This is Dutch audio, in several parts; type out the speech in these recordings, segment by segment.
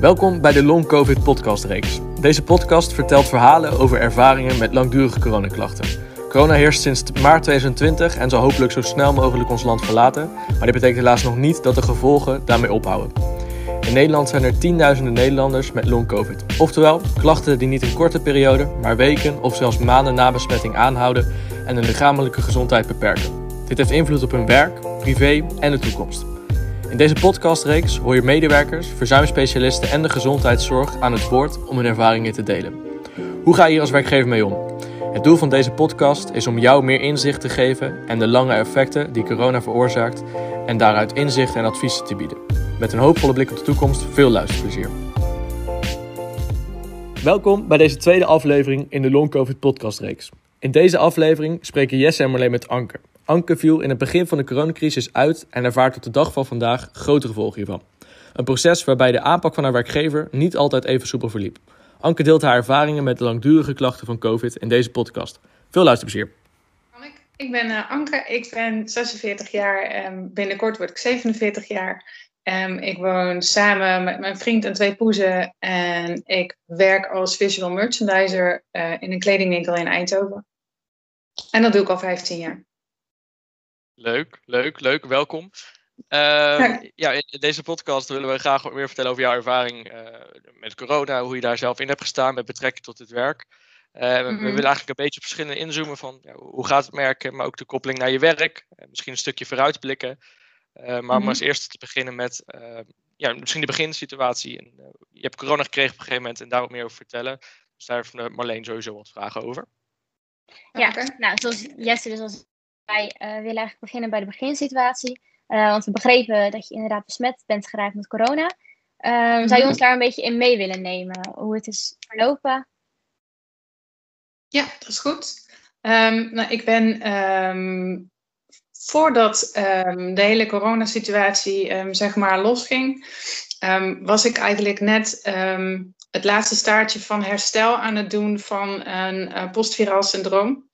Welkom bij de Long COVID podcast reeks. Deze podcast vertelt verhalen over ervaringen met langdurige coronaklachten. Corona heerst sinds maart 2020 en zal hopelijk zo snel mogelijk ons land verlaten, maar dit betekent helaas nog niet dat de gevolgen daarmee ophouden. In Nederland zijn er tienduizenden Nederlanders met long COVID. Oftewel, klachten die niet een korte periode, maar weken of zelfs maanden na besmetting aanhouden en hun lichamelijke gezondheid beperken. Dit heeft invloed op hun werk, privé en de toekomst. In deze podcastreeks hoor je medewerkers, verzuimspecialisten en de gezondheidszorg aan het woord om hun ervaringen te delen. Hoe ga je hier als werkgever mee om? Het doel van deze podcast is om jou meer inzicht te geven en de lange effecten die corona veroorzaakt en daaruit inzicht en adviezen te bieden. Met een hoopvolle blik op de toekomst, veel luisterplezier. Welkom bij deze tweede aflevering in de Long COVID podcastreeks. In deze aflevering spreken Jesse en Marleen met Anke. Anke viel in het begin van de coronacrisis uit en ervaart tot de dag van vandaag grote gevolgen hiervan. Een proces waarbij de aanpak van haar werkgever niet altijd even soepel verliep. Anke deelt haar ervaringen met de langdurige klachten van COVID in deze podcast. Veel luisterplezier. Ik ben Anke, ik ben 46 jaar en binnenkort word ik 47 jaar. Um, ik woon samen met mijn vriend en twee poezen en ik werk als visual merchandiser uh, in een kledingwinkel in Eindhoven. En dat doe ik al 15 jaar. Leuk, leuk, leuk. Welkom. Uh, ja, in deze podcast willen we graag meer vertellen over jouw ervaring uh, met corona, hoe je daar zelf in hebt gestaan met betrekking tot het werk. Uh, mm -hmm. We mhm. willen eigenlijk een beetje op verschillende inzoomen van ja, hoe gaat het merken, maar ook de koppeling naar je werk. misschien een stukje vooruitblikken. maar mm -hmm. om als eerste te beginnen met ja, misschien de beginsituatie. En, je hebt corona gekregen op een gegeven moment en daar wat meer over vertellen. Dus daar heeft Marleen sowieso wat vragen over. Ja, nou, zoals Jesse dus al wij uh, willen eigenlijk beginnen bij de beginsituatie. Uh, want we begrepen dat je inderdaad besmet bent geraakt met corona. Um, Zou je ons daar een beetje in mee willen nemen? Hoe het is verlopen? Ja, dat is goed. Um, nou, ik ben um, voordat de hele coronasituatie zeg maar losging, was ik eigenlijk net het laatste staartje van herstel aan het doen van een uh, postviraal syndroom.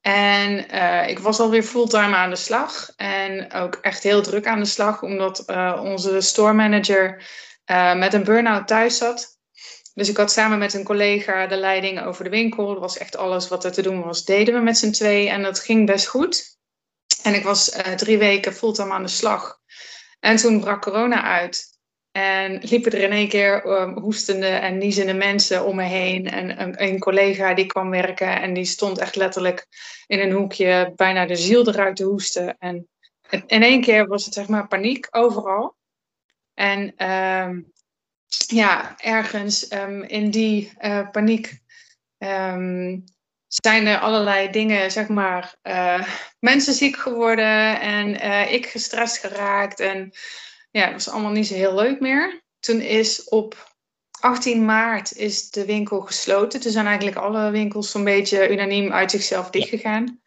En uh, ik was alweer fulltime aan de slag. En ook echt heel druk aan de slag, omdat uh, onze store manager uh, met een burn-out thuis zat. Dus ik had samen met een collega de leiding over de winkel. Dat was echt alles wat er te doen was, deden we met z'n twee. En dat ging best goed. En ik was drie weken fulltime aan de slag. En toen brak corona uit. En liepen er in één keer um, hoestende en niezende mensen om me heen. En een, een, collega die kwam werken en die stond echt letterlijk in een hoekje bijna de ziel eruit te hoesten. En in één keer was het zeg maar paniek overal. En um, ja, ergens um, in die uh, paniek zijn er allerlei dingen, zeg maar, uh, mensen ziek geworden en uh, ik gestrest geraakt. En ja, dat was allemaal niet zo heel leuk meer. Toen is op 18 maart is de winkel gesloten. Toen zijn eigenlijk alle winkels zo'n beetje unaniem uit zichzelf dichtgegaan.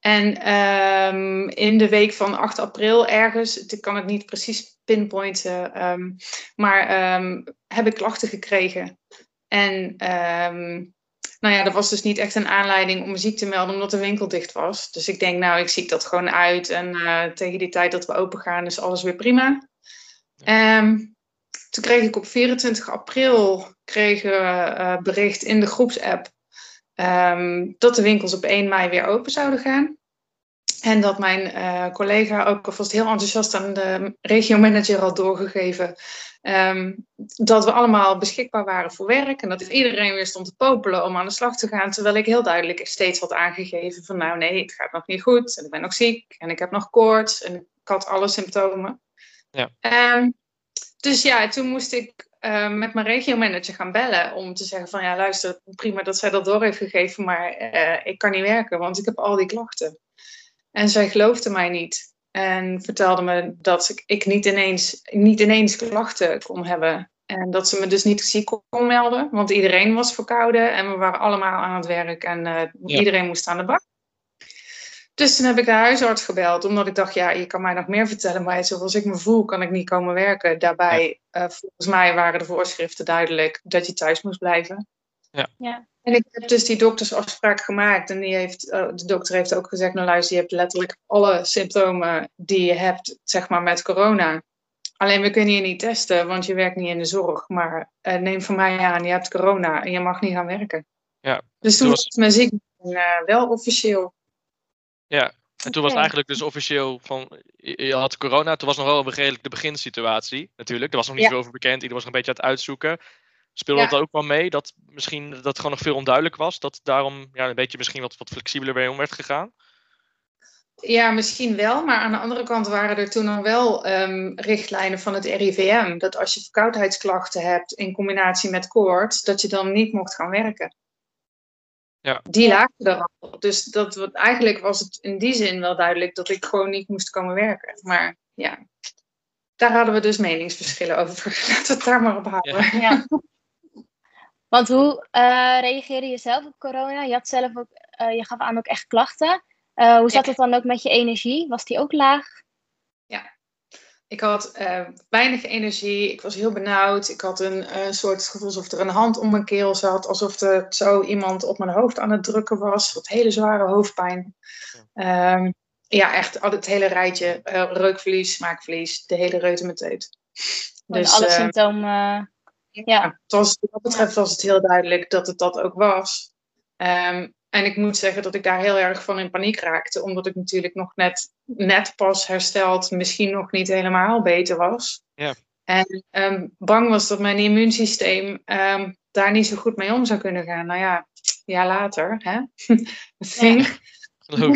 En um, in de week van 8 april ergens, ik kan het niet precies pinpointen, um, maar um, heb ik klachten gekregen. En nou ja, dat was dus niet echt een aanleiding om me ziek te melden omdat de winkel dicht was. Dus ik denk, nou, ik zie dat gewoon uit. En uh, tegen die tijd dat we open gaan, is alles weer prima. Um, toen kreeg ik op 24 april kreeg, uh, bericht in de groepsapp um, dat de winkels op 1 mei weer open zouden gaan. En dat mijn uh, collega ook alvast heel enthousiast aan de regiomanager had doorgegeven um, dat we allemaal beschikbaar waren voor werk en dat iedereen weer stond te popelen om aan de slag te gaan, terwijl ik heel duidelijk steeds had aangegeven van nou nee, het gaat nog niet goed en ik ben nog ziek en ik heb nog koorts en ik had alle symptomen. Ja. Um, dus ja, toen moest ik uh, met mijn regiomanager gaan bellen om te zeggen van ja, luister, prima dat zij dat door heeft gegeven, maar uh, ik kan niet werken, want ik heb al die klachten. En zij geloofde mij niet en vertelde me dat ik niet ineens, niet ineens klachten kon hebben. En dat ze me dus niet ziek kon melden, want iedereen was verkouden en we waren allemaal aan het werk en uh, ja. iedereen moest aan de bak. Dus toen heb ik de huisarts gebeld, omdat ik dacht, ja, je kan mij nog meer vertellen, maar zoals ik me voel, kan ik niet komen werken. Daarbij, ja. uh, volgens mij waren de voorschriften duidelijk dat je thuis moest blijven. Ja. ja. En ik heb dus die doktersafspraak gemaakt. En die heeft, uh, de dokter heeft ook gezegd, nou luister, je hebt letterlijk alle symptomen die je hebt, zeg maar, met corona. Alleen we kunnen je niet testen, want je werkt niet in de zorg. Maar uh, neem van mij aan, je hebt corona en je mag niet gaan werken. Ja. Dus toen was mijn ziek uh, wel officieel. Ja, en toen was het eigenlijk dus officieel van, je had corona. Toen was nog wel redelijk de beginsituatie natuurlijk. Er was nog niet ja. zoveel bekend, iedereen was nog een beetje aan het uitzoeken. Speelde ja. dat ook wel mee? Dat misschien dat het gewoon nog veel onduidelijk was? Dat daarom ja, een beetje misschien wat, wat flexibeler bij om werd gegaan? Ja, misschien wel. Maar aan de andere kant waren er toen al wel um, richtlijnen van het RIVM. Dat als je verkoudheidsklachten hebt in combinatie met koorts, dat je dan niet mocht gaan werken. Ja. Die lagen er al. Dus dat, eigenlijk was het in die zin wel duidelijk dat ik gewoon niet moest komen werken. Maar ja, daar hadden we dus meningsverschillen over. Laten we het daar maar op houden. Ja. ja. Want hoe uh, reageerde je zelf op corona? Je had zelf ook, uh, je gaf aan ook echt klachten. Uh, hoe zat ja. het dan ook met je energie? Was die ook laag? Ik had weinig energie. Ik was heel benauwd. Ik had een soort gevoel alsof er een hand om mijn keel zat. Alsof er zo iemand op mijn hoofd aan het drukken was. Wat hele zware hoofdpijn. Ja, um, ja echt het hele rijtje. reukverlies, smaakverlies. De hele reutemeteut. Dus, alle symptomen... Ja, het was, wat dat betreft was het heel duidelijk dat het dat ook was. Um, en ik moet zeggen dat ik daar heel erg van in paniek raakte, omdat ik natuurlijk nog net, net pas hersteld, misschien nog niet helemaal beter was. Ja. En um, bang was dat mijn immuunsysteem um, daar niet zo goed mee om zou kunnen gaan. Nou ja, ja later, hè? Think. Ja.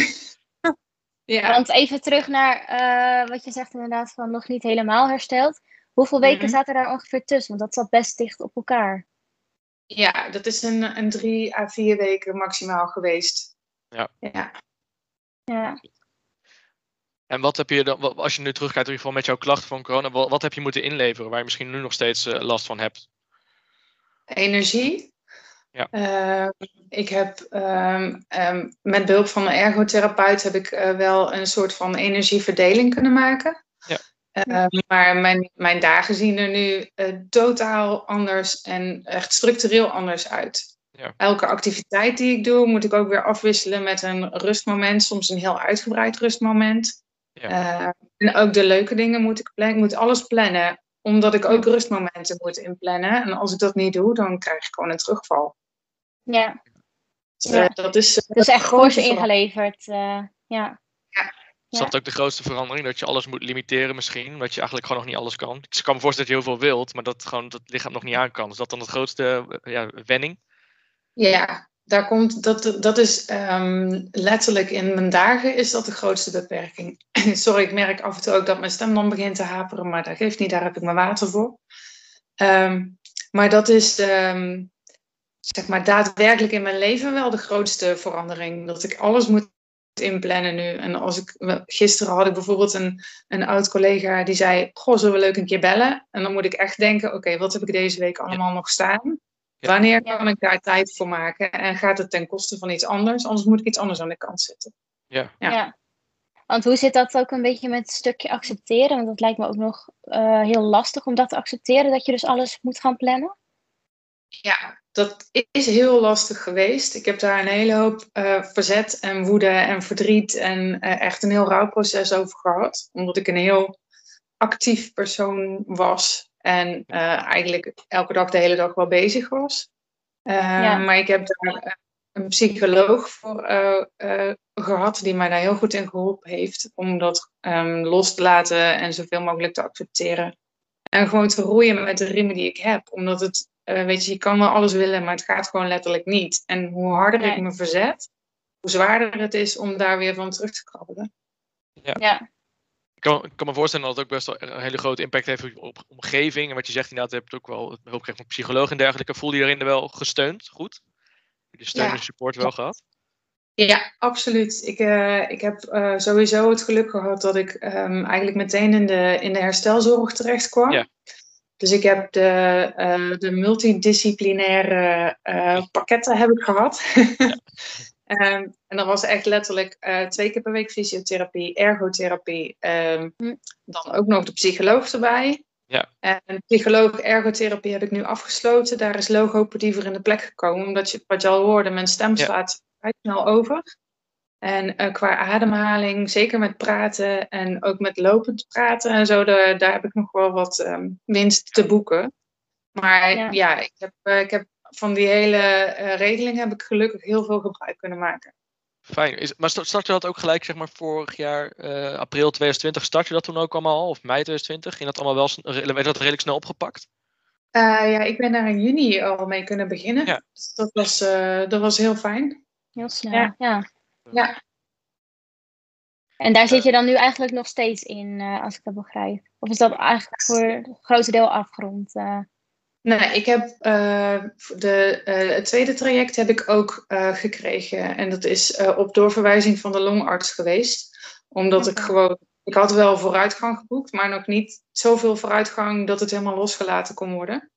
ja. Want even terug naar uh, wat je zegt inderdaad van nog niet helemaal hersteld. Hoeveel weken mm-hmm. zaten daar ongeveer tussen? Want dat zat best dicht op elkaar. Ja, dat is een, een drie à vier weken maximaal geweest. Ja. ja. Ja. En wat heb je dan, als je nu terugkijkt in ieder geval met jouw klachten van corona, wat, wat heb je moeten inleveren waar je misschien nu nog steeds uh, last van hebt? Energie. Ja. Uh, ik heb um, um, met behulp van mijn ergotherapeut heb ik uh, wel een soort van energieverdeling kunnen maken. Ja. Uh, maar mijn, mijn dagen zien er nu uh, totaal anders en echt structureel anders uit. Ja. Elke activiteit die ik doe, moet ik ook weer afwisselen met een rustmoment, soms een heel uitgebreid rustmoment. Ja. Uh, en ook de leuke dingen moet ik plannen. Ik moet alles plannen, omdat ik ook rustmomenten moet inplannen. En als ik dat niet doe, dan krijg ik gewoon een terugval. Ja. Dus, ja. dat is, dus echt fors ingeleverd. ja. Is dat ook de grootste verandering? Dat je alles moet limiteren misschien? Omdat je eigenlijk gewoon nog niet alles kan. Ik kan me voorstellen dat je heel veel wilt, maar dat gewoon dat lichaam nog niet aan kan. Is dat dan het grootste ja, wenning? Ja, daar komt, dat, dat is um, letterlijk in mijn dagen is dat de grootste beperking. Sorry, ik merk af en toe ook dat mijn stem dan begint te haperen, maar dat geeft niet, daar heb ik mijn water voor. Um, maar dat is um, zeg maar daadwerkelijk in mijn leven wel de grootste verandering. Dat ik alles moet inplannen nu. En als ik, gisteren had ik bijvoorbeeld een, een oud collega die zei: Goh, zullen we leuk een keer bellen? En dan moet ik echt denken: Oké, wat heb ik deze week allemaal ja. nog staan? Ja. Wanneer kan ik daar tijd voor maken? En gaat het ten koste van iets anders? Anders moet ik iets anders aan de kant zetten. Ja. ja. ja. Want hoe zit dat ook een beetje met het stukje accepteren? Want dat lijkt me ook nog uh, heel lastig om dat te accepteren, dat je dus alles moet gaan plannen. Ja, dat is heel lastig geweest. Ik heb daar een hele hoop uh, verzet en woede en verdriet en uh, echt een heel rouwproces over gehad. Omdat ik een heel actief persoon was en uh, eigenlijk elke dag de hele dag wel bezig was. Ja. Maar ik heb daar een psycholoog voor gehad die mij daar heel goed in geholpen heeft. Om dat um, los te laten en zoveel mogelijk te accepteren. En gewoon te roeien met de riemen die ik heb. Omdat het uh, weet je, je kan wel alles willen, maar het gaat gewoon letterlijk niet. En hoe harder nee. ik me verzet, hoe zwaarder het is om daar weer van terug te krabbelen. Ja. ja. Ik, kan, ik kan me voorstellen dat het ook best wel een hele grote impact heeft op omgeving. En wat je zegt inderdaad, je hebt ook wel hulp gekregen van psycholoog en dergelijke. Voel je erin wel gesteund? Goed? De steun ja. en support wel gehad? Ja, absoluut. Ik, uh, ik heb uh, sowieso het geluk gehad dat ik um, eigenlijk meteen in de, in de herstelzorg terecht kwam. Ja. Dus ik heb de, uh, de multidisciplinaire uh, pakketten heb ik gehad. Ja. um, en dat was echt letterlijk uh, twee keer per week fysiotherapie, ergotherapie. Um. Dan ook nog de psycholoog erbij. Ja. En psycholoog ergotherapie heb ik nu afgesloten. Daar is logopedie voor in de plek gekomen. Omdat je, wat je al hoorde, mijn stem slaat vrij snel over. En uh, qua ademhaling, zeker met praten en ook met lopend praten en zo, de, daar heb ik nog wel wat um, winst te boeken. Maar ja, ja ik, heb, uh, ik heb van die hele uh, regeling heb ik gelukkig heel veel gebruik kunnen maken. Fijn. Is, maar start je dat ook gelijk, zeg maar, vorig jaar, april 2020, start je dat toen ook allemaal Of mei 2020? Ging dat allemaal wel, werd dat redelijk snel opgepakt? ja, ik ben daar in juni al mee kunnen beginnen. Ja. Dus dat was, dat was heel fijn. Heel snel, ja. ja. Ja. En daar zit je dan nu eigenlijk nog steeds in, uh, als ik dat begrijp? Of is dat eigenlijk voor het grootste deel afgerond? Uh? Nee, ik heb uh, de, het tweede traject heb ik ook gekregen. En dat is op doorverwijzing van de longarts geweest. Omdat ik gewoon, ik had wel vooruitgang geboekt, maar nog niet zoveel vooruitgang dat het helemaal losgelaten kon worden.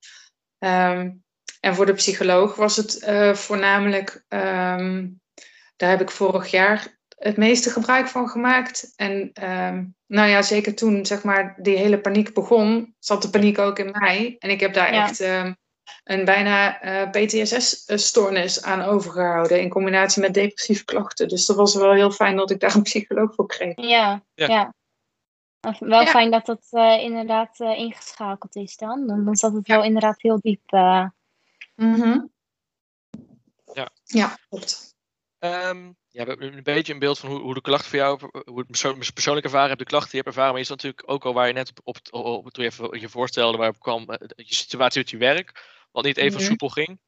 Um, en voor de psycholoog was het voornamelijk um, daar heb ik vorig jaar het meeste gebruik van gemaakt. En uh, nou ja, zeker toen zeg maar die hele paniek begon, zat de paniek ook in mij. En ik heb daar ja. echt uh, een bijna uh, eh, PTSS-stoornis aan overgehouden in combinatie met depressieve klachten. Dus dat was wel heel fijn dat ik daar een psycholoog voor kreeg. Ja, ja. ja. Wel ja. fijn dat dat uh, inderdaad ingeschakeld is dan. Dan zat het wel inderdaad heel diep. Mm -hmm. Ja. Ja, klopt. Um, ja, we hebben een beetje een beeld van hoe, hoe de klachten voor jou, hoe het persoon, persoonlijk ervaren hebt, de klachten die je hebt ervaren. Maar is dat natuurlijk ook al waar je net op, op, op toen je even je voorstelde, waar kwam, uh, je situatie met je werk, wat niet even mm -hmm. soepel ging.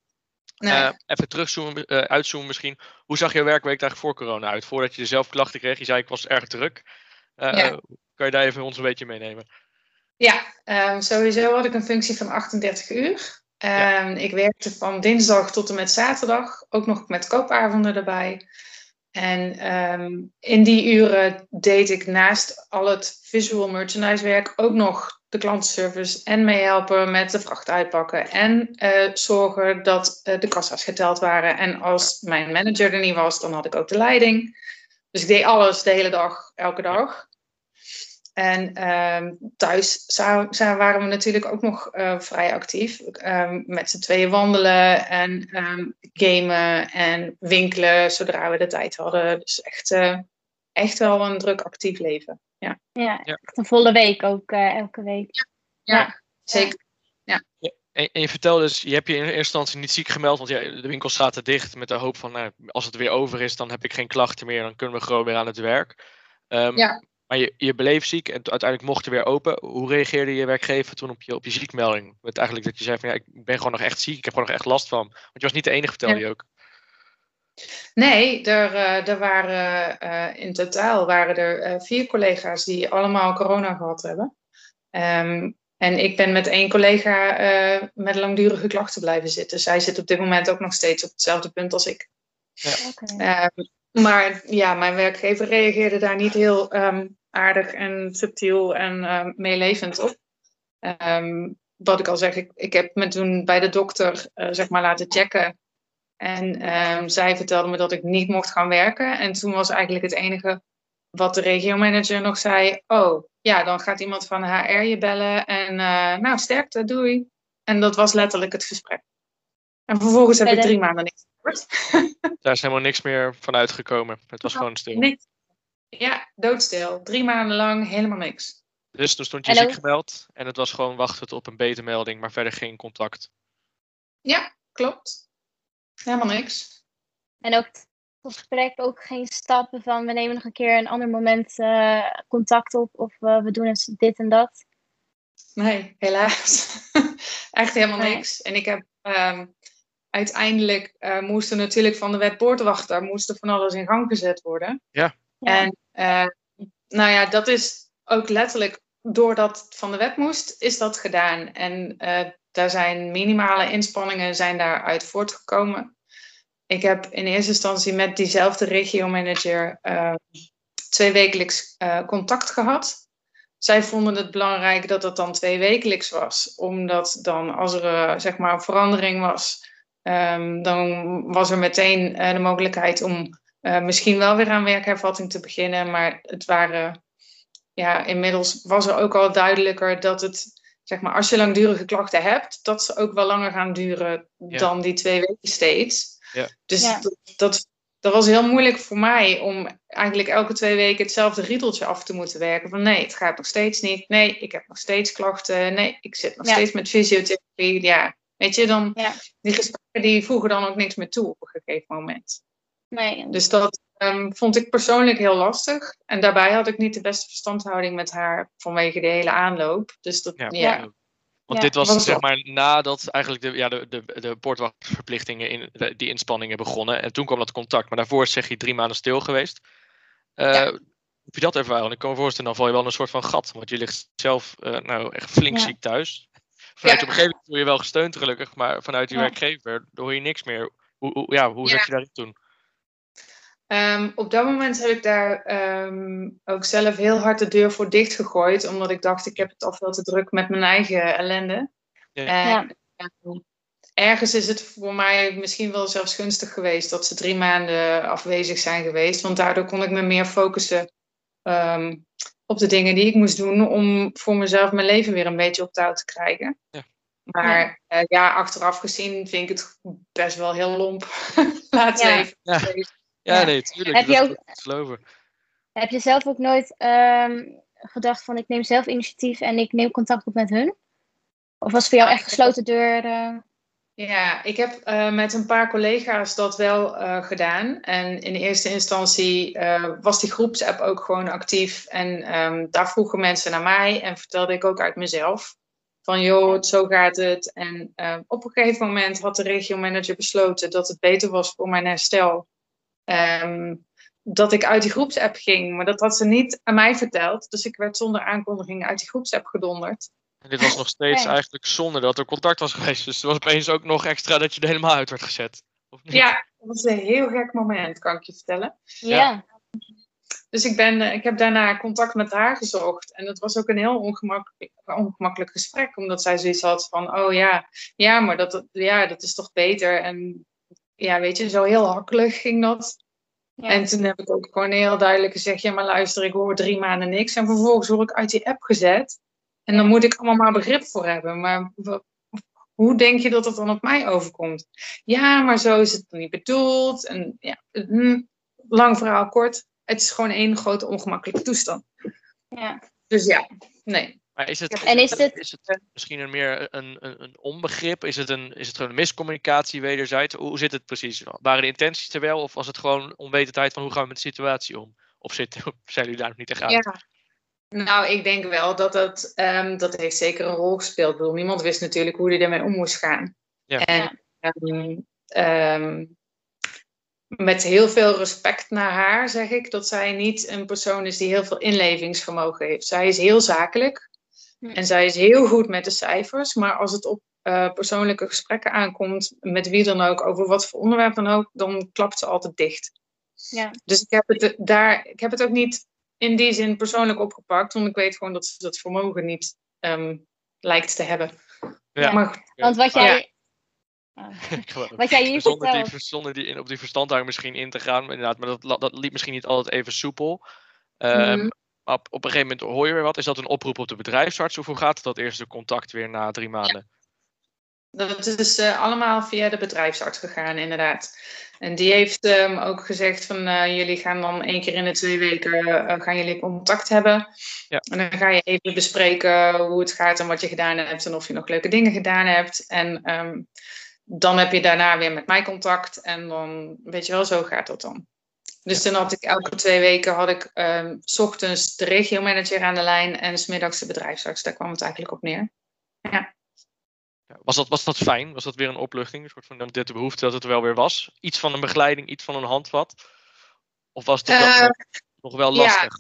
Nee. Uh, even terugzoomen, uh, uitzoomen misschien. Hoe zag jouw werkweek daar voor corona uit? Voordat je zelf klachten kreeg, je zei ik was erg druk. Ja. Kan je daar even ons een beetje meenemen? Ja, um, sowieso had ik een functie van 38 uur. Ja. Um, ik werkte van dinsdag tot en met zaterdag, ook nog met koopavonden erbij. En um, in die uren deed ik naast al het visual merchandise werk ook nog de klantenservice en meehelpen met de vracht uitpakken en uh, zorgen dat uh, de kassa's geteld waren. En als mijn manager er niet was, dan had ik ook de leiding. Dus ik deed alles de hele dag, elke dag. En um, thuis waren we natuurlijk ook nog uh, vrij actief. Um, met z'n tweeën wandelen en um, gamen en winkelen zodra we de tijd hadden. Dus echt, uh, echt wel een druk actief leven. Ja, ja, ja. echt een volle week ook uh, elke week. Ja, ja, ja. zeker. Ja. En, en, je vertelde dus, je hebt je in eerste instantie niet ziek gemeld, want ja, de winkels zaten dicht met de hoop van, nou, als het weer over is, dan heb ik geen klachten meer, dan kunnen we gewoon weer aan het werk. ja. Maar je, je bleef ziek en uiteindelijk mocht je weer open. Hoe reageerde je werkgever toen op je, op je ziekmelding? Met eigenlijk dat je zei van ja, ik ben gewoon nog echt ziek. Ik heb gewoon nog echt last van. Want je was niet de enige, vertelde ja. je ook. Nee, er, uh, er waren uh, in totaal waren er uh, vier collega's die allemaal corona gehad hebben. Um, en ik ben met één collega met langdurige klachten blijven zitten. Zij zit op dit moment ook nog steeds op hetzelfde punt als ik. Ja. Okay. Um, maar ja, mijn werkgever reageerde daar niet heel um, aardig en subtiel en uh, meelevend op. Um, wat ik al zeg, ik, ik heb me toen bij de dokter uh, zeg maar laten checken. En um, zij vertelde me dat ik niet mocht gaan werken. En toen was eigenlijk het enige wat de regiomanager nog zei: Oh, ja, dan gaat iemand van HR je bellen. En uh, nou, sterkte, doei. En dat was letterlijk het gesprek. En vervolgens heb ik drie maanden niks gehoord. Daar is helemaal niks meer van uitgekomen. Het was gewoon stil. Niks. Ja, doodstil. Drie maanden lang helemaal niks. Dus toen stond je ziek gemeld en het was gewoon wachten op een betermelding, maar verder geen contact. Ja, klopt. Helemaal niks. En ook het gesprek ook geen stappen van we nemen nog een keer een ander moment uh, contact op of uh, we doen dit en dat. Nee, helaas. Echt helemaal nee. niks. En ik heb um, uiteindelijk uh, moesten natuurlijk van de wet poortwachter moesten van alles in gang gezet worden. Ja. En uh, nou ja, dat is ook letterlijk doordat het van de wet moest, is dat gedaan. En uh, daar zijn minimale inspanningen zijn daaruit voortgekomen. Ik heb in eerste instantie met diezelfde regiomanager uh, twee wekelijks contact gehad. Zij vonden het belangrijk dat het dan twee wekelijks was, omdat dan als er zeg maar een verandering was, um, dan was er meteen de mogelijkheid om uh, misschien wel weer aan werkhervatting te beginnen. Maar het waren, ja, inmiddels was er ook al duidelijker dat het zeg maar, als je langdurige klachten hebt, dat ze ook wel langer gaan duren dan die twee weken steeds. Ja. Dus Ja. Dat, dat, dat was heel moeilijk voor mij om eigenlijk elke twee weken hetzelfde riedeltje af te moeten werken. Van nee, het gaat nog steeds niet. Nee, ik heb nog steeds klachten. Nee, ik zit nog Ja. steeds met fysiotherapie. Ja, weet je, dan, Ja. die gesprekken die voegen dan ook niks meer toe op een gegeven moment. Nee, Dus dat ehm, vond ik persoonlijk heel lastig. En daarbij had ik niet de beste verstandhouding met haar vanwege de hele aanloop. Dus dat, Ja. ja. Want Ja, dit was was zeg maar nadat eigenlijk de, ja, de, de, de poortwachtverplichtingen in de- die inspanningen begonnen. En toen kwam dat contact. Maar daarvoor zeg je drie maanden stil geweest. Eh, Ja. Hoe heb je dat ervaren? Ik kan me voorstellen, dan val je wel in een soort van gat. Want je ligt zelf eh, nou echt flink Ja. ziek thuis. Vanuit Ja. de omgeving voel je wel gesteund gelukkig. Maar vanuit je Ja. werkgever hoor je niks meer. Hoe, hoe, ja, hoe Ja. zat je daarin toen? Ehm, op dat moment heb ik daar ehm, ook zelf heel hard de deur voor dicht gegooid. Omdat ik dacht, ik heb het al veel te druk met mijn eigen ellende. Ja. En Ja. ehm, ergens is het voor mij misschien wel zelfs gunstig geweest dat ze drie maanden afwezig zijn geweest. Want daardoor kon ik me meer focussen ehm, op de dingen die ik moest doen. Om voor mezelf mijn leven weer een beetje op touw te krijgen. Ja. Maar ja. ja, achteraf gezien vind ik het best wel heel lomp. Laat Ja. even. Ja. Nee, tuurlijk. Heb je ook- geloven. Heb je zelf ook nooit ehm, gedacht van ik neem zelf initiatief en ik neem contact op met hun? Of was het voor jou echt gesloten deur? Ja, ik heb eh, met een paar collega's dat wel eh, gedaan. En in eerste instantie eh, was die groepsapp ook gewoon actief. En ehm, daar vroegen mensen naar mij en vertelde ik ook uit mezelf. Van joh, zo gaat het. En eh, op een gegeven moment had de regiomanager besloten dat het beter was voor mijn herstel. Ehm, dat ik uit die groepsapp ging. Maar dat had ze niet aan mij verteld. Dus ik werd zonder aankondiging uit die groepsapp gedonderd. En dit was nog steeds Nee. eigenlijk zonder dat er contact was geweest. Dus het was opeens ook nog extra dat je er helemaal uit werd gezet. Of niet? Ja, dat was een heel gek moment, kan ik je vertellen. ja. Dus ik, ben, eh, ik heb daarna contact met haar gezocht. En dat was ook een heel ongemakkelijk, ongemakkelijk gesprek. Omdat zij zoiets had van, oh ja, ja maar dat, dat- ja, dat is toch beter. En ja, weet je, zo heel hakkelig ging dat. Ja. En toen heb ik ook gewoon heel duidelijk gezegd, ja maar luister, ik hoor drie maanden niks. En vervolgens word ik uit die app gezet. En dan moet ik allemaal maar begrip voor hebben. Maar hoe denk je dat het dan op mij overkomt? Ja, maar zo is het niet bedoeld. En ja, hm, lang verhaal kort. Het is gewoon één grote ongemakkelijke toestand. Ja. Dus ja, nee. Maar is het, En is dit- is het misschien een meer een, een, een onbegrip? Is het, een, is het gewoon een miscommunicatie wederzijds? Hoe zit het precies? Waren de intenties er wel? Of was het gewoon onwetendheid van hoe gaan we met de situatie om? Of zit, zijn jullie daar nog niet echt uit? Ja. Nou, ik denk wel dat dat, ehm, dat heeft zeker een rol gespeeld. Ik bedoel, niemand wist natuurlijk hoe hij ermee om moest gaan. Ja. En ehm, ehm, met heel veel respect naar haar zeg ik dat zij niet een persoon is die heel veel inlevingsvermogen heeft. Zij is heel zakelijk. En zij is heel goed met de cijfers. Maar als het op eh, persoonlijke gesprekken aankomt, met wie dan ook, over wat voor onderwerp dan ook, dan klapt ze altijd dicht. Ja. Dus ik heb het, daar, ik heb het ook niet in die zin persoonlijk opgepakt, want ik weet gewoon dat ze dat vermogen niet ehm, lijkt te hebben. Ja. Maar goed, Want wat jij. Ik geloof- wat jij hier zonder die, zonder die in, op die verstandhouding misschien in te gaan. maar Inderdaad, maar dat, dat liep misschien niet altijd even soepel. Ehm, Mhm. Maar op, op een gegeven moment hoor je weer wat. Is dat een oproep op de bedrijfsarts? Of hoe gaat dat eerste contact weer na drie maanden? dat is eh, allemaal via de bedrijfsarts gegaan, inderdaad. En die heeft ehm, ook gezegd van eh, jullie gaan dan één keer in de twee weken eh, gaan jullie contact hebben. Ja. En dan ga je even bespreken hoe het gaat en wat je gedaan hebt en of je nog leuke dingen gedaan hebt. En ehm, dan heb je daarna weer met mij contact en dan weet je wel, zo gaat dat dan. Dus dan had ik elke twee weken had ik ehm, s ochtends de regiomanager aan de lijn en smiddags de bedrijfsarts. Daar kwam het eigenlijk op neer. Ja, Was dat, was dat fijn? Was dat weer een opluchting? Een soort van dit de behoefte dat het wel weer was? Iets van een begeleiding, iets van een handvat? Of was het Eh, nog wel ja. lastig?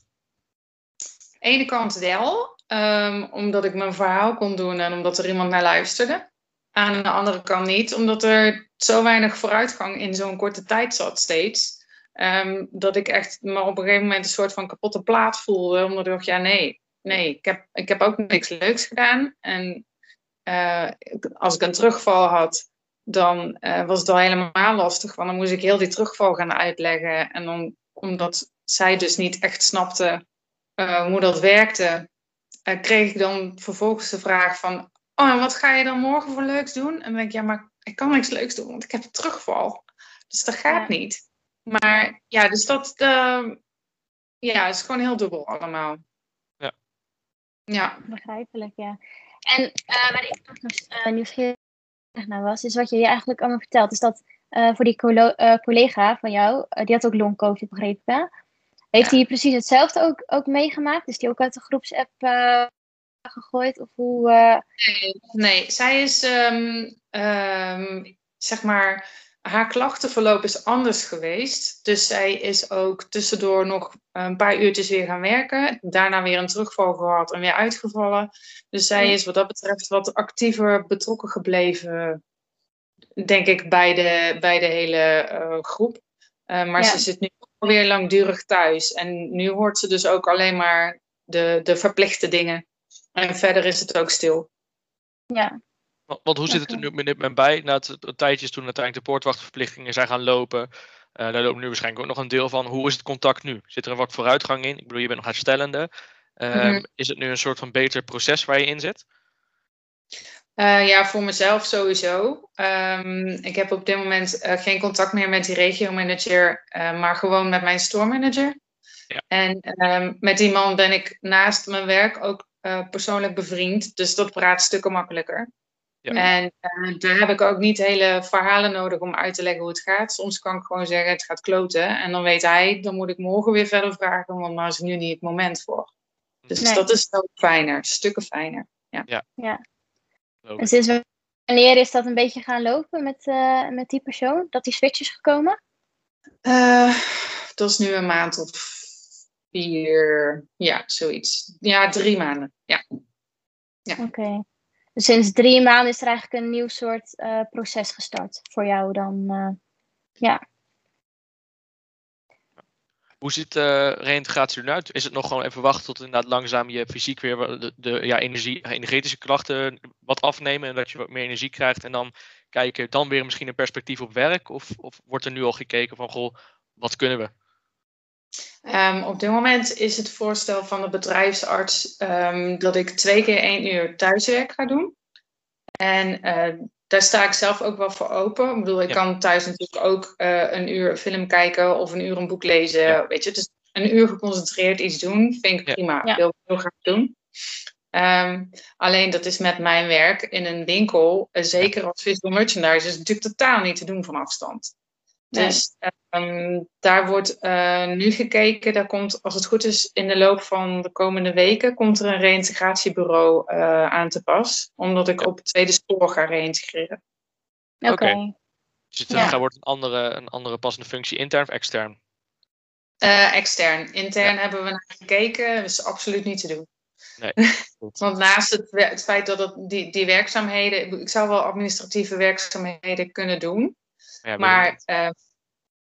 ene kant wel, ehm, omdat ik mijn verhaal kon doen en omdat er iemand naar luisterde. Aan de andere kant niet, omdat er zo weinig vooruitgang in zo'n korte tijd zat steeds. Ehm, dat ik echt me op een gegeven moment een soort van kapotte plaat voelde. Omdat ik dacht, ja nee, nee, ik heb, ik heb ook niks leuks gedaan. En eh, als ik een terugval had, dan eh, was het al helemaal lastig. Want dan moest ik heel die terugval gaan uitleggen. En dan, omdat zij dus niet echt snapte eh, hoe dat werkte, kreeg ik dan vervolgens de vraag van, oh, en wat ga je dan morgen voor leuks doen? En dan denk ik, ja, maar ik kan niks leuks doen, want ik heb een terugval. Dus dat gaat niet. Maar ja, dus dat uh, ja, is gewoon heel dubbel allemaal. Ja. Ja. Begrijpelijk, ja. En uh, waar ik nog uh, nieuwsgierig naar was, is wat je eigenlijk allemaal vertelt. Is dat uh, voor die collega van jou, die had ook long COVID, begrepen. Heeft hij precies hetzelfde ook, ook meegemaakt? Is die ook uit de groepsapp gegooid? Of hoe, nee, nee, zij is um, um, zeg maar haar klachtenverloop is anders geweest. Dus zij is ook tussendoor nog een paar uurtjes weer gaan werken. Daarna weer een terugval gehad en weer uitgevallen. Dus zij is wat dat betreft wat actiever betrokken gebleven, denk ik, bij de, bij de hele uh, groep. Uh, maar ze zit nu alweer langdurig thuis. En nu hoort ze dus ook alleen maar de, de verplichte dingen. En verder is het ook stil. Ja, want hoe zit het er nu met dit bij? Na het, het tijdje toen uiteindelijk de poortwachtverplichtingen zijn gaan lopen. Uh, daar loopt nu waarschijnlijk ook nog een deel van. Hoe is het contact nu? Zit er een wat vooruitgang in? Ik bedoel, je bent nog herstellende. Uh, Is het nu een soort van beter proces waar je in zit? Uh, ja, voor mezelf sowieso. Um, ik heb op dit moment uh, geen contact meer met die regiomanager, maar gewoon met mijn store manager. Ja. En um, met die man ben ik naast mijn werk ook persoonlijk bevriend, dus dat praat stukken makkelijker. Ja. En uh, daar heb ik ook niet hele verhalen nodig om uit te leggen hoe het gaat. Soms kan ik gewoon zeggen, het gaat kloten. En dan weet hij, dan moet ik morgen weer verder vragen, want daar is nu niet het moment voor. Dus nee. dat is wel fijner, stukken fijner. Ja. ja. ja. En sinds wanneer is dat een beetje gaan lopen met, uh, met die persoon? Dat die switch is gekomen? Uh, dat is nu een maand of vier, ja, zoiets. Ja, drie maanden. Ja. ja. Oké. Okay. Sinds drie maanden is er eigenlijk een nieuw soort uh, proces gestart voor jou dan. Uh, ja. Hoe ziet de uh, reïntegratie er nu uit? Is het nog gewoon even wachten tot inderdaad langzaam je fysiek weer de, de ja, energie, energetische krachten wat afnemen en dat je wat meer energie krijgt en dan kijken, dan weer misschien een perspectief op werk? Of, of wordt er nu al gekeken van, goh, wat kunnen we? Um, op dit moment is het voorstel van de bedrijfsarts um, dat ik twee keer één uur thuiswerk ga doen. En uh, daar sta ik zelf ook wel voor open. Ik bedoel, ik ja. kan thuis natuurlijk ook uh, een uur film kijken of een uur een boek lezen. Ja. Weet je, dus een uur geconcentreerd iets doen vind ik prima. Ja. Wil ik heel graag doen. Um, alleen dat is met mijn werk in een winkel, uh, zeker als visual merchandise, is natuurlijk totaal niet te doen van afstand. Nee. Dus um, daar wordt uh, nu gekeken. Daar komt, als het goed is, in de loop van de komende weken komt er een reïntegratiebureau uh, aan te pas. Omdat ik op het tweede spoor ga reïntegreren. Oké. Okay. Dus het ja. wordt een andere, een andere passende functie, intern of extern? Uh, extern. Intern ja. hebben we naar gekeken. Dat is absoluut niet te doen. Nee, Want naast het, het feit dat het, die, die werkzaamheden... Ik zou wel administratieve werkzaamheden kunnen doen. Ja, maar uh,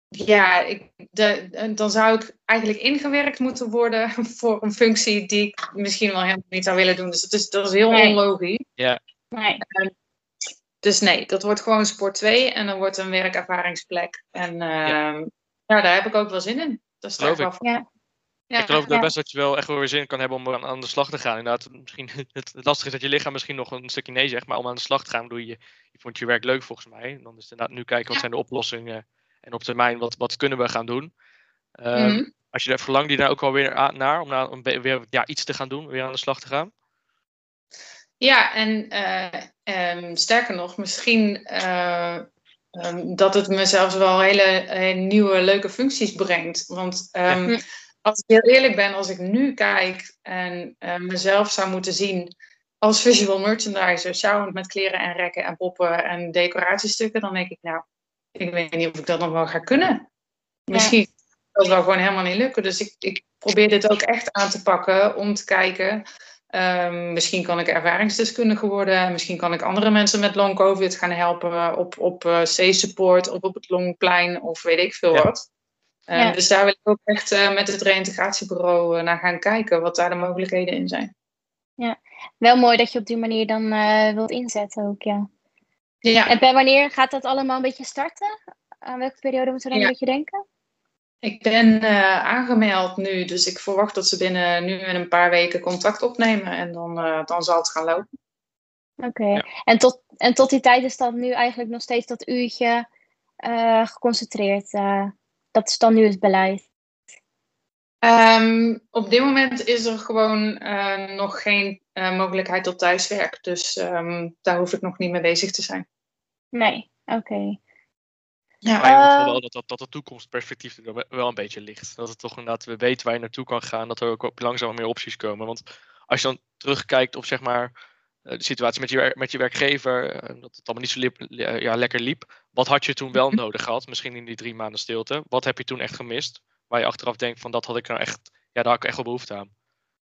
ja, ik, de, dan zou ik eigenlijk ingewerkt moeten worden voor een functie die ik misschien wel helemaal niet zou willen doen. Dus dat is, dat is heel nee. onlogisch. Ja. Nee. Uh, dus nee, dat wordt gewoon sport 2 en dan wordt een werkervaringsplek. En uh, ja. ja. daar heb ik ook wel zin in. Dat geloof ik. Ja. Ja, ik geloof ja. best dat je wel echt wel weer zin kan hebben om aan, aan de slag te gaan. Inderdaad, misschien, het, het lastige is dat je lichaam misschien nog een stukje nee zegt, maar om aan de slag te gaan, doe je, je vond je werk leuk volgens mij. En dan is het inderdaad nu kijken wat ja. zijn de oplossingen en op termijn wat, wat kunnen we gaan doen. Mm -hmm. Als je er verlangt, die daar ook wel weer naar om, naar, om weer ja, iets te gaan doen, weer aan de slag te gaan. Ja, en uh, um, sterker nog, misschien uh, um, dat het me zelfs wel hele, hele, nieuwe leuke functies brengt. Want um, ja als ik heel eerlijk ben, als ik nu kijk en uh, mezelf zou moeten zien als visual merchandiser, sjouwend met kleren en rekken en poppen en decoratiestukken, dan denk ik, nou, ik weet niet of ik dat nog wel ga kunnen. Misschien ja. dat wel gewoon helemaal niet lukken. Dus ik, ik probeer dit ook echt aan te pakken om te kijken. Um, misschien kan ik ervaringsdeskundige worden. Misschien kan ik andere mensen met long covid gaan helpen op, op uh, C-support of op het longplein of weet ik veel ja. wat. Ja. Dus daar wil ik ook echt uh, met het reïntegratiebureau uh, naar gaan kijken wat daar de mogelijkheden in zijn. Ja, wel mooi dat je op die manier dan wilt inzetten ook, ja. ja. En bij wanneer gaat dat allemaal een beetje starten? Aan welke periode moeten we dan ja. een beetje denken? Ik ben uh, aangemeld nu, dus ik verwacht dat ze binnen nu en een paar weken contact opnemen en dan, uh, dan zal het gaan lopen. Oké, ja. en, tot, en tot die tijd is dat nu eigenlijk nog steeds dat uurtje uh, geconcentreerd. Dat is dan nu het beleid. Um, op dit moment is er gewoon nog geen mogelijkheid tot thuiswerk, dus um, daar hoef ik nog niet mee bezig te zijn. Nee, oké. Okay. Ja. Maar je uh, wel dat, dat, dat het toekomstperspectief er wel een beetje ligt. Dat het toch inderdaad, we weten waar je naartoe kan gaan. Dat er ook langzaam meer opties komen. Want als je dan terugkijkt op zeg maar de situatie met je, met je werkgever. Dat het allemaal niet zo liep, ja, lekker liep. Wat had je toen wel Mhm. nodig gehad? Misschien in die drie maanden stilte. Wat heb je toen echt gemist? Waar je achteraf denkt van dat had ik nou echt, ja daar had ik echt wel behoefte aan.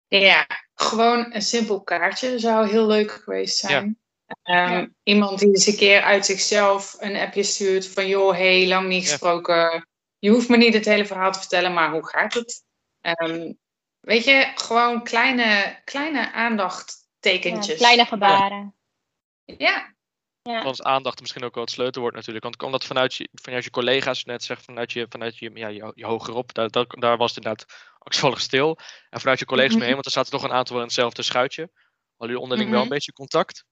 Ja, gewoon een simpel kaartje zou heel leuk geweest zijn. Ja. Um, Ja. Iemand die eens een keer uit zichzelf een appje stuurt van joh, hey, lang niet Ja. gesproken. Je hoeft me niet het hele verhaal te vertellen, maar hoe gaat het? Ehm, weet je, gewoon kleine, kleine Ja, aandachttekentjes. kleine gebaren. Ja, Ja. Dan is aandacht misschien ook wel het sleutelwoord natuurlijk. Want omdat vanuit je, vanuit je collega's, net zegt, vanuit je, vanuit je, ja, je, je hogerop, daar, daar, daar was het inderdaad angstvallig stil. En vanuit je collega's Mhm. mee, want er zaten toch een aantal in hetzelfde schuitje. Hadden jullie onderling wel een Mhm. beetje contact?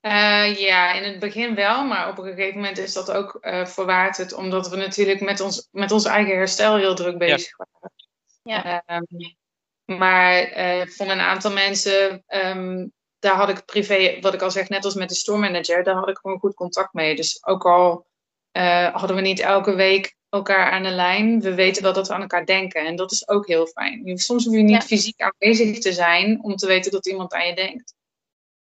Eh, ja, in het begin wel, maar op een gegeven moment is dat ook eh verwaterd, omdat we natuurlijk met ons, met ons eigen herstel heel druk bezig waren. Ja. Ehm, maar eh, van een aantal mensen, ehm, daar had ik privé, wat ik al zeg, net als met de storemmanager, daar had ik gewoon goed contact mee. Dus ook al eh, hadden we niet elke week elkaar aan de lijn, we weten wel dat we aan elkaar denken. En dat is ook heel fijn. Je- Soms hoef je niet Ja. fysiek aanwezig te zijn om te weten dat iemand aan je denkt.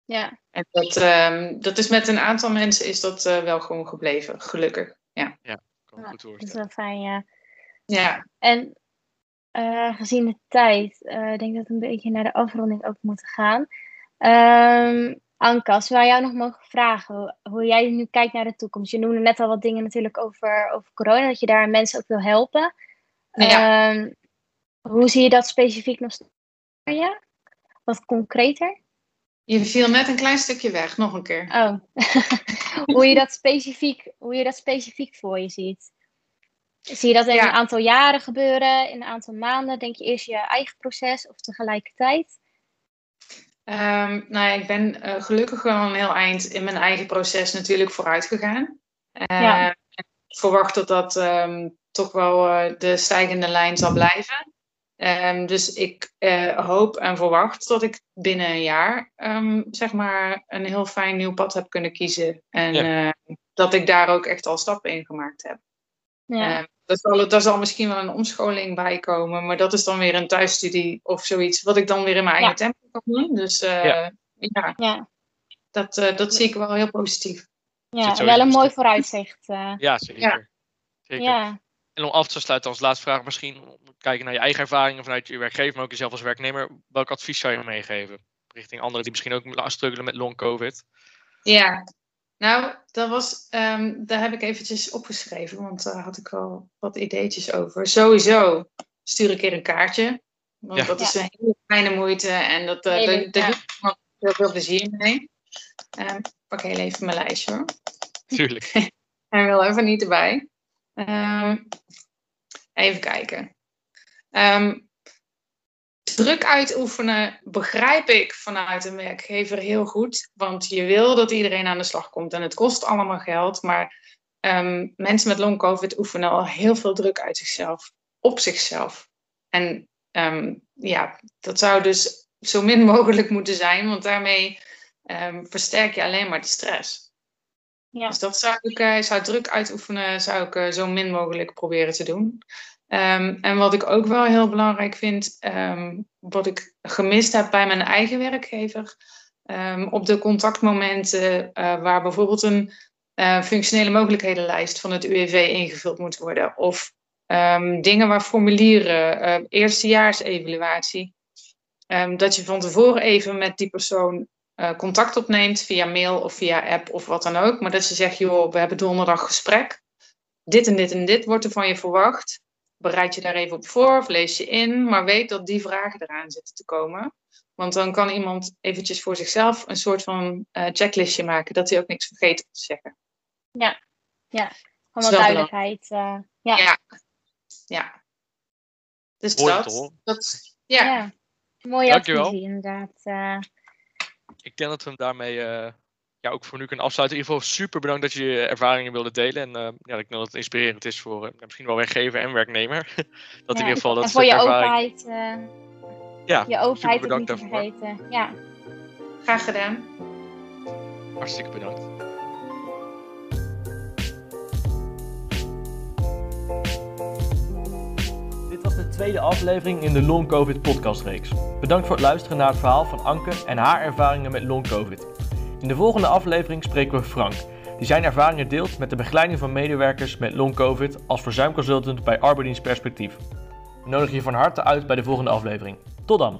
Ja. En dat, ehm, dat is met een aantal mensen is dat eh, wel gewoon gebleven, gelukkig. Ja. Kan Ja, goed dat is wel fijn, ja. ja. En eh, gezien de tijd, eh, denk ik dat we een beetje naar de afronding ook moeten gaan. Ehm Anke, als we aan jou nog mogen vragen, hoe, jij nu kijkt naar de toekomst. Je noemde net al wat dingen natuurlijk over, over corona, dat je daar mensen ook wil helpen. Ja. Ehm, hoe zie je dat specifiek nog voor je? Wat concreter? Je viel net een klein stukje weg, nog een keer. Oh, hoe, je dat specifiek, hoe je dat specifiek voor je ziet. Zie je dat in Ja. een aantal jaren gebeuren, in een aantal maanden? Denk je eerst je eigen proces of tegelijkertijd? Ehm, nou ja, ik ben eh, gelukkig wel een heel eind in mijn eigen proces natuurlijk vooruit gegaan. Eh, Ja. Ik verwacht dat dat ehm, toch wel eh, de stijgende lijn zal blijven. Ehm, dus ik eh, hoop en verwacht dat ik binnen een jaar ehm, zeg maar een heel fijn nieuw pad heb kunnen kiezen. En eh, dat ik daar ook echt al stappen in gemaakt heb. Ja, Ehm, daar, zal, daar zal misschien wel een omscholing bij komen, maar dat is dan weer een thuisstudie of zoiets, wat ik dan weer in mijn eigen tempo kan doen. Dus eh, Ja. ja, ja, dat, eh, dat zie ik wel heel positief. ja. wel een mooi vooruitzicht. eh. Ja, zeker. zeker. ja. En om af te sluiten als laatste vraag misschien, kijken naar je eigen ervaringen vanuit je werkgever, maar ook jezelf als werknemer. Welk advies zou je meegeven? Richting anderen die misschien ook struggelen met long covid. Ja, nou, dat was, ehm, daar heb ik eventjes opgeschreven, want daar had ik wel wat ideetjes over. Sowieso stuur een keer een kaartje, want Ja. dat is een hele kleine moeite en dat, eh, Hele, daar- doe ik heel veel plezier mee. Ehm, ik pak heel even mijn lijstje hoor. Tuurlijk. En wel even niet erbij. Ehm, even kijken. Ehm, druk uitoefenen begrijp ik vanuit een werkgever heel goed. Want je wil dat iedereen aan de slag komt. En het kost allemaal geld. Maar ehm, mensen met long covid oefenen al heel veel druk uit zichzelf. Op zichzelf. En ehm, ja, dat zou dus zo min mogelijk moeten zijn. Want daarmee ehm, versterk je alleen maar de stress. Ja. Dus dat zou ik, eh, zou druk uitoefenen, zou ik eh, zo min mogelijk proberen te doen. Ehm, en wat ik ook wel heel belangrijk vind, ehm, wat ik gemist heb bij mijn eigen werkgever, ehm, op de contactmomenten eh, waar bijvoorbeeld een eh, functionele mogelijkhedenlijst van het UWV ingevuld moet worden, of dingen waar formulieren, eerstejaarsevaluatie, dat je van tevoren even met die persoon eh, contact opneemt via mail of via app of wat dan ook. Maar dat ze zegt, joh, we hebben donderdag gesprek. Dit en dit en dit wordt er van je verwacht. Bereid je daar even op voor of lees je in. Maar weet dat die vragen eraan zitten te komen. Want dan kan iemand eventjes voor zichzelf een soort van eh, checklistje maken. Dat hij ook niks vergeet te zeggen. Ja, ja. is Gewoon wel wat duidelijkheid. eh, ja. Ja. ja. Dus Mooi dat, toch? dat, ja. Ja. Mooie Dankjewel. adviezen inderdaad. Eh, Ik denk dat we hem daarmee eh, ja, ook voor nu kunnen afsluiten. In ieder geval super bedankt dat je je ervaringen wilde delen. En eh, ja, ik denk dat het inspirerend is voor eh, misschien wel werkgever en werknemer. dat in ieder geval dat en voor je ervaring... openheid, eh, Ja, je openheid super ook niet bedankt vergeten. Ja. Graag gedaan. hartstikke bedankt. Dit was de tweede aflevering in de Long COVID podcastreeks. Bedankt voor het luisteren naar het verhaal van Anke en haar ervaringen met long COVID. In de volgende aflevering spreken we Frank, die zijn ervaringen deelt met de begeleiding van medewerkers met long COVID als verzuimconsultant bij Arbeidienst Perspectief. We nodigen je van harte uit bij de volgende aflevering. Tot dan!